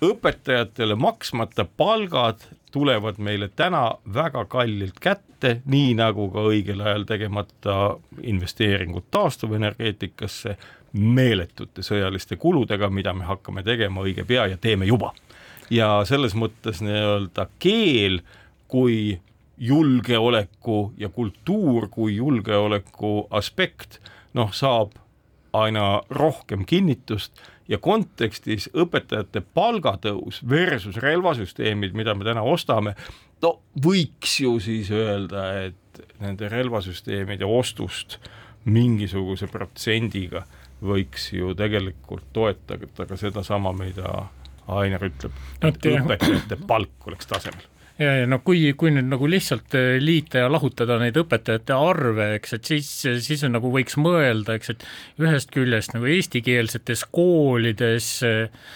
D: õpetajatele maksmata palgad tulevad meile täna väga kallilt kätte, nii nagu ka õigel ajal tegemata investeeringud taastuvenergeetikasse meeletute sõjaliste kuludega, mida me hakkame tegema õige pea ja teeme juba. ja selles mõttes nii-öelda keel kui julgeoleku ja kultuur kui julgeoleku aspekt, noh, saab aina rohkem kinnitust ja kontekstis õpetajate palgatõus versus relvasüsteemid, mida me täna ostame, no võiks ju siis öelda, et nende relvasüsteemide ostust mingisuguse protsendiga võiks ju tegelikult toetada ka sedasama, mida Ainer ütleb, et õpetajate palk oleks tasemel
E: ja, ja no kui, kui nüüd nagu lihtsalt äh, liita ja lahutada neid õpetajate arve, eks, et siis, siis on nagu võiks mõelda, eks, et ühest küljest nagu eestikeelsetes koolides äh,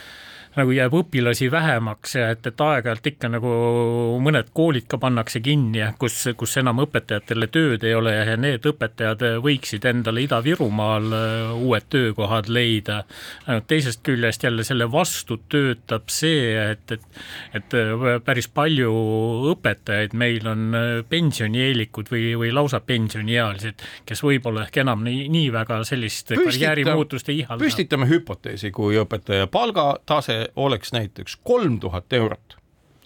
E: nagu jääb õpilasi vähemaks ja et, et aeg-ajalt ikka nagu mõned koolid ka pannakse kinni kus, kus enam õpetajatele tööd ei ole ja need õpetajad võiksid endale Ida-Virumaal äh, uued töökohad leida. teisest küljest jälle selle vastu töötab see, et, et, et äh, päris palju õpetajaid meil on äh, pensionieelikud või, või lausa pensioniealised, kes võib-olla ehk enam nii, nii väga sellist karjäärimuutust ei ihalda.
D: püstitame hüpoteesi, kui õpetaja palgatase oleks näiteks kolm tuhat eurot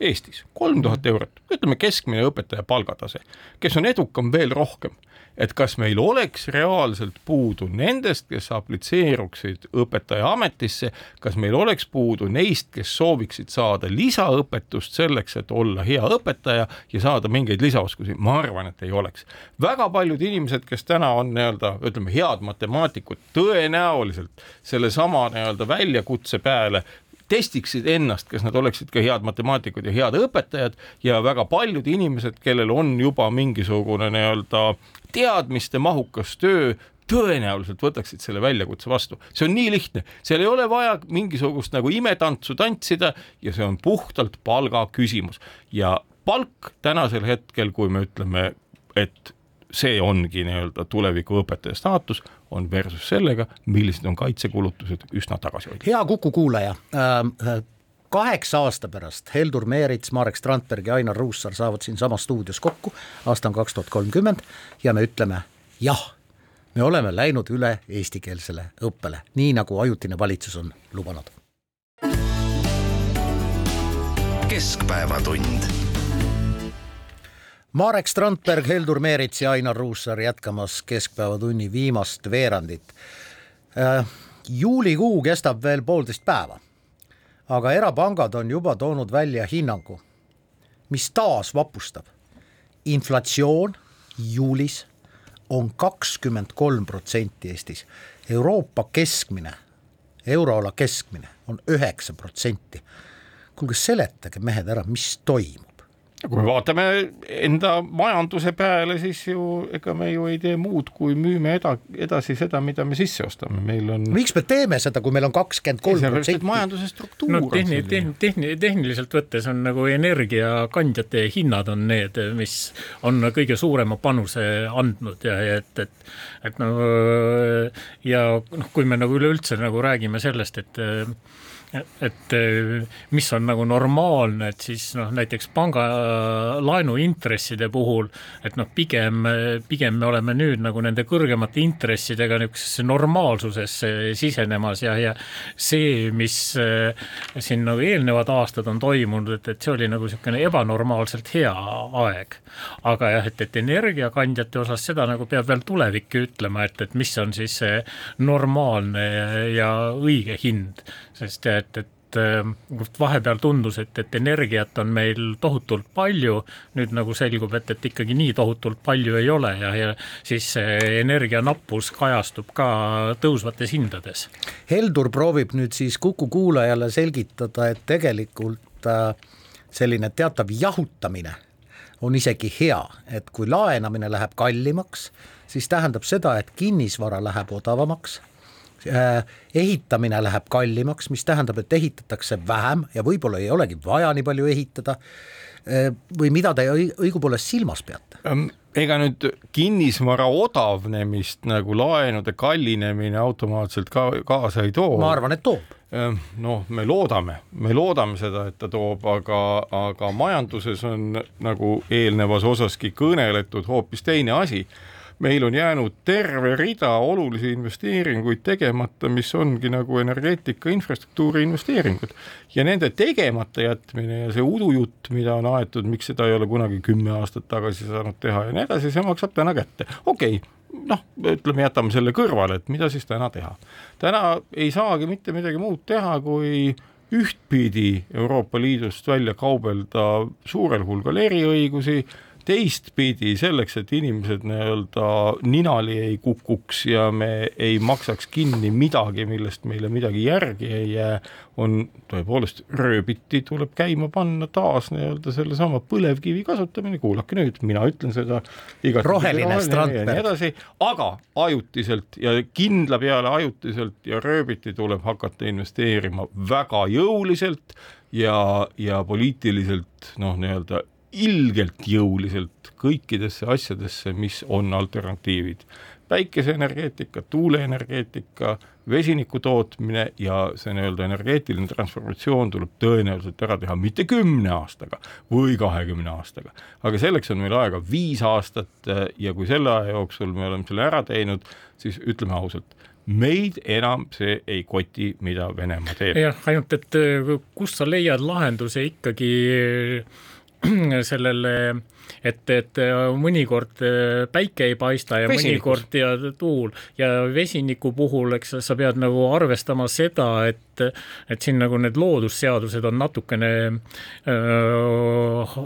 D: Eestis, kolm tuhat eurot, ütleme keskmine õpetaja palgatase, kes on edukam veel rohkem, et kas meil oleks reaalselt puudu nendest, kes aplitseeruksid õpetaja ametisse, kas meil oleks puudu neist, kes sooviksid saada lisaõpetust selleks, et olla hea õpetaja ja saada mingeid lisaoskusi, ma arvan, et ei oleks. väga paljud inimesed, kes täna on nii-öelda ütleme, head matemaatikud, tõenäoliselt sellesama nii-öelda väljakutse peale testiksid ennast, kas nad oleksid ka head matemaatikud ja head õpetajad ja väga paljud inimesed, kellel on juba mingisugune nii-öelda teadmistemahukas töö, tõenäoliselt võtaksid selle väljakutse vastu, see on nii lihtne, seal ei ole vaja mingisugust nagu imetantsu tantsida ja see on puhtalt palga küsimus ja palk tänasel hetkel, kui me ütleme, et see ongi nii-öelda tuleviku õpetaja staatus, on versus sellega, millised on kaitsekulutused üsna tagasihoidlikud.
C: hea Kuku kuulaja äh,, kaheksa aasta pärast Heldur Meerits, Marek Strandberg ja Ainar Ruussaar saavad siinsamas stuudios kokku, aasta on kaks tuhat kolmkümmend ja me ütleme jah, me oleme läinud üle eestikeelsele õppele, nii nagu ajutine valitsus on lubanud.
B: keskpäevatund
C: Marek Strandberg, Heldur Meerits ja Ainar Ruussaar jätkamas Keskpäevatunni viimast veerandit äh,. juulikuu kestab veel poolteist päeva, aga erapangad on juba toonud välja hinnangu, mis taas vapustab. inflatsioon juulis on kakskümmend kolm protsenti Eestis, Euroopa keskmine, euroala keskmine on üheksa protsenti. kuulge, seletage mehed ära, mis toimub
D: kui me vaatame enda majanduse peale, siis ju ega me ju ei tee muud, kui müüme eda, edasi seda, mida me sisse ostame, meil on.
C: miks me teeme seda, kui meil on kakskümmend kolm protsenti?
D: majanduse struktuur
E: no, tehni, tehni, tehni, tehniliselt võttes on nagu energiakandjate hinnad on need, mis on kõige suurema panuse andnud ja, ja et, et, et no ja noh, kui me nagu üleüldse nagu räägime sellest, et et eh, mis on nagu normaalne, et siis noh, näiteks panga laenuintresside puhul, et noh, pigem, pigem me oleme nüüd nagu nende kõrgemate intressidega niisugusesse normaalsusesse sisenemas ja, ja see, mis eh, siin nagu eelnevad aastad on toimunud, et, et see oli nagu niisugune ebanormaalselt hea aeg. aga jah, et, et energiakandjate osas seda nagu peab veel tulevik ütlema, et, et mis on siis see normaalne ja õige hind, sest et, et äh, vahepeal tundus, et, et energiat on meil tohutult palju, nüüd nagu selgub, et, et ikkagi nii tohutult palju ei ole ja, ja siis see energianappus kajastub ka tõusvates hindades.
C: Heldur proovib nüüd siis Kuku kuulajale selgitada, et tegelikult äh, selline teatav jahutamine on isegi hea, et kui laenamine läheb kallimaks, siis tähendab seda, et kinnisvara läheb odavamaks ehitamine läheb kallimaks, mis tähendab, et ehitatakse vähem ja võib-olla ei olegi vaja nii palju ehitada. Äh, või mida te õigupoolest silmas peate?
D: ega nüüd kinnisvara odavnemist nagu laenude kallinemine automaatselt ka kaasa ei too.
C: ma arvan, et toob
D: noh, me loodame, me loodame seda, et ta toob, aga, aga majanduses on nagu eelnevas osaski kõneletud hoopis teine asi meil on jäänud terve rida olulisi investeeringuid tegemata, mis ongi nagu energeetika infrastruktuuri investeeringud. ja nende tegemata jätmine ja see udujutt, mida on aetud, miks seda ei ole kunagi kümme aastat tagasi saanud teha ja nii edasi, see maksab täna kätte, okei okay noh, ütleme, jätame selle kõrvale, et mida siis täna teha. täna ei saagi mitte midagi muud teha, kui ühtpidi Euroopa Liidust välja kaubelda suurel hulgal eriõigusi teistpidi selleks, et inimesed nii-öelda ninali ei kukuks ja me ei maksaks kinni midagi, millest meile midagi järgi ei jää, on tõepoolest rööbiti tuleb käima panna taas nii-öelda sellesama põlevkivi kasutamine, kuulake nüüd, mina ütlen seda.
C: roheline Strandberg. ja nii
D: edasi, aga ajutiselt ja kindla peale ajutiselt ja rööbiti tuleb hakata investeerima väga jõuliselt ja, ja poliitiliselt noh, nii-öelda ilgelt jõuliselt kõikidesse asjadesse, mis on alternatiivid. päikeseenergeetika, tuuleenergeetika, vesiniku tootmine ja see nii-öelda energeetiline transformatsioon tuleb tõenäoliselt ära teha mitte kümne aastaga või kahekümne aastaga, aga selleks on meil aega viis aastat ja kui selle aja jooksul me oleme selle ära teinud, siis ütleme ausalt, meid enam see ei koti, mida Venemaa teeb.
E: jah, ainult et kust sa leiad lahenduse ikkagi sellele et, et mõnikord päike ei paista ja Vesinikus. mõnikord ja tuul ja vesiniku puhul, eks sa pead nagu arvestama seda, et et siin nagu need loodusseadused on natukene äh,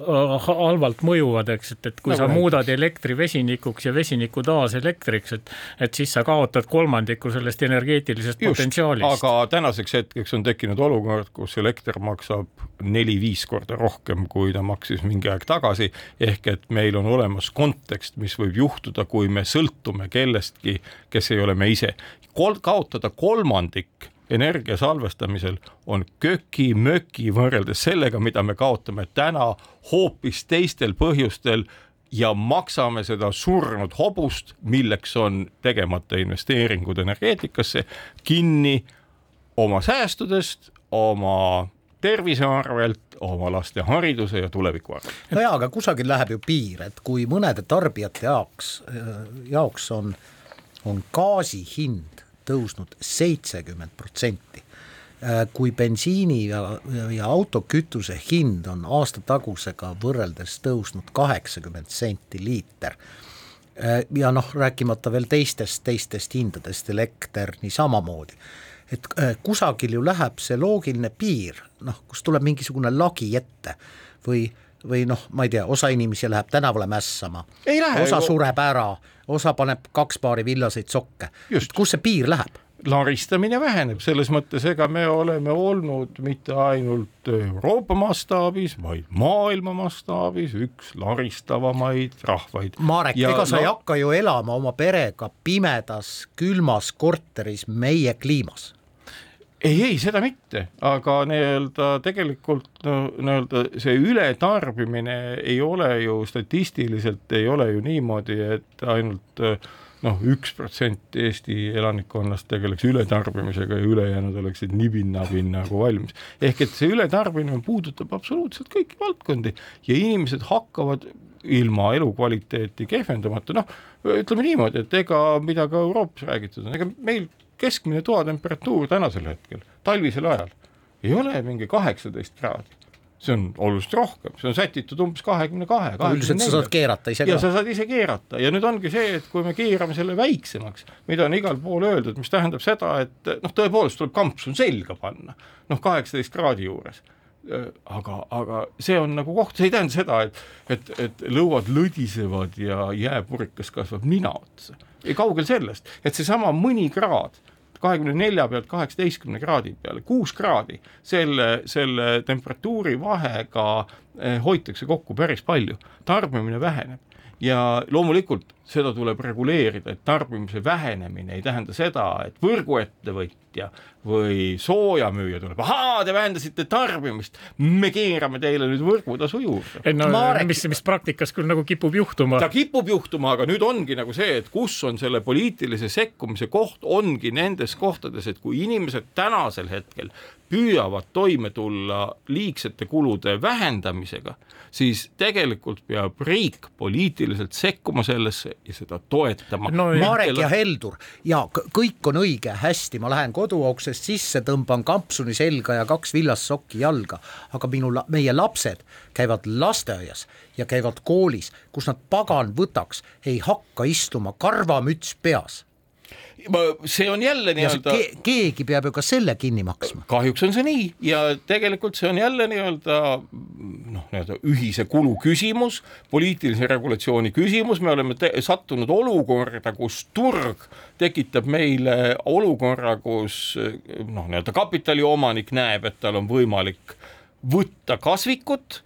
E: halvalt mõjuvad, eks, et, et kui no, sa muudad elektri vesinikuks ja vesiniku taas elektriks, et et siis sa kaotad kolmandiku sellest energeetilisest Just, potentsiaalist.
D: aga tänaseks hetkeks on tekkinud olukord, kus elekter maksab neli-viis korda rohkem, kui ta maksis mingi aeg tagasi, ehk ehk et meil on olemas kontekst, mis võib juhtuda, kui me sõltume kellestki, kes ei ole me ise. Kol-, kaotada kolmandik energia salvestamisel on köki-möki võrreldes sellega, mida me kaotame täna hoopis teistel põhjustel ja maksame seda surnud hobust, milleks on tegemata investeeringud energeetikasse, kinni oma säästudest, oma tervise arvelt, oma laste hariduse ja tuleviku arvelt.
C: no jaa, aga kusagil läheb ju piir, et kui mõnede tarbijate jaoks, jaoks on, on gaasi hind tõusnud seitsekümmend protsenti, kui bensiini ja, ja autokütuse hind on aastatagusega võrreldes tõusnud kaheksakümmend senti liiter ja noh, rääkimata veel teistest, teistest hindadest, elekter niisamamoodi et äh, kusagil ju läheb see loogiline piir, noh, kus tuleb mingisugune lagi ette või, või noh, ma ei tea, osa inimesi läheb tänavale mässama, osa sureb ära, osa paneb kaks paari villaseid sokke, kus see piir läheb?
D: laristamine väheneb, selles mõttes, ega me oleme olnud mitte ainult Euroopa mastaabis, vaid maailma mastaabis üks laristavamaid rahvaid.
C: Marek, ega sa ei hakka ju elama oma perega pimedas külmas korteris meie kliimas
D: ei, ei seda mitte, aga nii-öelda tegelikult no nii-öelda see ületarbimine ei ole ju statistiliselt ei ole ju niimoodi, et ainult noh, üks protsent Eesti elanikkonnast tegeleks ületarbimisega ja ülejäänud oleksid nibin-nabin nagu valmis. ehk et see ületarbimine puudutab absoluutselt kõiki valdkondi ja inimesed hakkavad ilma elukvaliteeti kehvendamata, noh, ütleme niimoodi, et ega mida ka Euroopas räägitud on, ega meil keskmine toatemperatuur tänasel hetkel, talvisel ajal, ei ole mingi kaheksateist kraadi see on oluliselt rohkem, see on sätitud umbes kahekümne kahe,
C: üldiselt sa saad keerata ise
D: ka. ja sa saad ise keerata ja nüüd ongi see, et kui me keerame selle väiksemaks, mida on igal pool öeldud, mis tähendab seda, et noh, tõepoolest tuleb kampsun selga panna, noh, kaheksateist kraadi juures aga, aga see on nagu koht, see ei tähenda seda, et, et, et lõuad lõdisevad ja jääpurikas kasvab nina otsa. Kaugel sellest, et seesama mõni kraad kahekümne nelja pealt kaheksateistkümne kraadi peale, kuus kraadi, selle, selle temperatuuri vahega eh, hoitakse kokku päris palju, tarbimine väheneb ja loomulikult seda tuleb reguleerida, et tarbimise vähenemine ei tähenda seda, et võrguettevõtja või soojamüüja tuleb, ahaa, te vähendasite tarbimist, me keerame teile nüüd võrgutasu juurde.
E: no Marek... mis, mis praktikas küll nagu kipub juhtuma.
D: ta kipub juhtuma, aga nüüd ongi nagu see, et kus on selle poliitilise sekkumise koht, ongi nendes kohtades, et kui inimesed tänasel hetkel püüavad toime tulla liigsete kulude vähendamisega, siis tegelikult peab riik poliitiliselt sekkuma sellesse ja seda toetama
C: no,. Marek ja Heldur ja kõik on õige, hästi, ma lähen koduoksest sisse, tõmban kampsuni selga ja kaks villast sokki jalga, aga minu, meie lapsed käivad lasteaias ja käivad koolis, kus nad pagan võtaks, ei hakka istuma karvamüts peas
D: see on jälle nii-öelda
C: ke. keegi peab ju ka selle kinni maksma.
D: kahjuks on see nii ja tegelikult see on jälle nii-öelda noh, nii-öelda ühise kulu küsimus, poliitilise regulatsiooni küsimus, me oleme sattunud olukorda, kus turg tekitab meile olukorra, kus noh, nii-öelda kapitaliomanik näeb, et tal on võimalik võtta kasvikut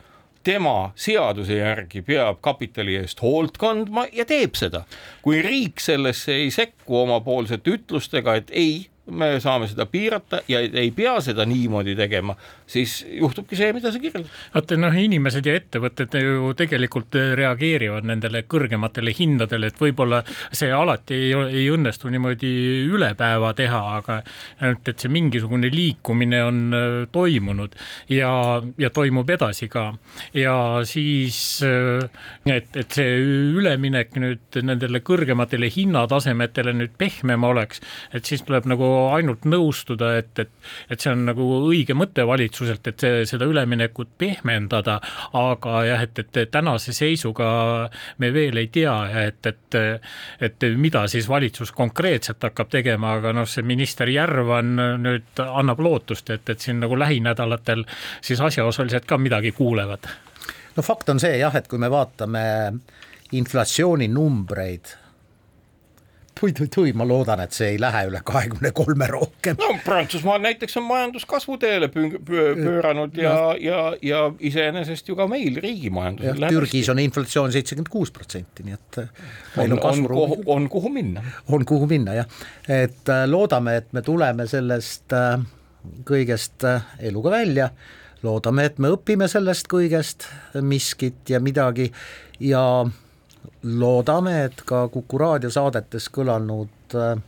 D: tema seaduse järgi peab kapitali eest hoolt kandma ja teeb seda. kui riik sellesse ei sekku omapoolsete ütlustega, et ei, me saame seda piirata ja ei pea seda niimoodi tegema, siis juhtubki see, mida sa kirjeldad.
E: vaata noh, inimesed ja ettevõtted ju tegelikult reageerivad nendele kõrgematele hindadele, et võib-olla see alati ei, ei õnnestu niimoodi üle päeva teha, aga ainult, et see mingisugune liikumine on äh, toimunud ja, ja toimub edasi ka. ja siis, äh, et, et see üleminek nüüd nendele kõrgematele hinnatasemetele nüüd pehmem oleks, et siis tuleb nagu ainult nõustuda, et, et, et see on nagu õige mõte valitsuselt, et see, seda üleminekut pehmendada, aga jah, et, et tänase seisuga me veel ei tea et, et, et mida siis valitsus konkreetselt hakkab tegema, aga noh, see minister Järvan nüüd annab lootust, et, et siin nagu lähinädalatel siis asjaosalised ka midagi kuulevad.
C: no fakt on see jah, et kui me vaatame inflatsiooninumbreid tui-tui-tui, ma loodan, et see ei lähe üle kahekümne kolme rohkem.
D: no Prantsusmaal näiteks on majanduskasvu teele pööranud ja, ja, ja iseenesest ju ka meil riigi majandusel
C: läheb Türgis hästi. on inflatsioon seitsekümmend kuus protsenti, nii et äh,
D: meil on, on kasvuruum. on kuhu minna.
C: on kuhu minna jah, et äh, loodame, et me tuleme sellest äh, kõigest eluga välja loodame, et me õpime sellest kõigest miskit ja midagi ja loodame, et ka Kuku raadiosaadetes kõlanud äh,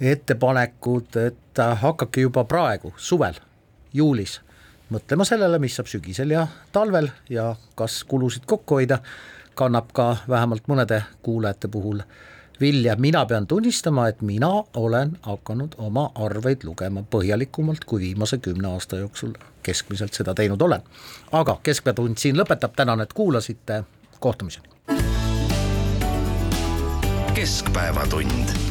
C: ettepanekud, et äh, hakake juba praegu, suvel, juulis, mõtlema sellele, mis saab sügisel ja talvel ja kas kulusid kokku hoida, kannab ka vähemalt mõnede kuulajate puhul vilja, mina pean tunnistama, et mina olen hakanud oma arveid lugema põhjalikumalt, kui viimase kümne aasta jooksul keskmiselt seda teinud olen. aga Keskpäevatund siin lõpetab, tänan, et kuulasite, kohtumiseni.
B: Keskpäevatund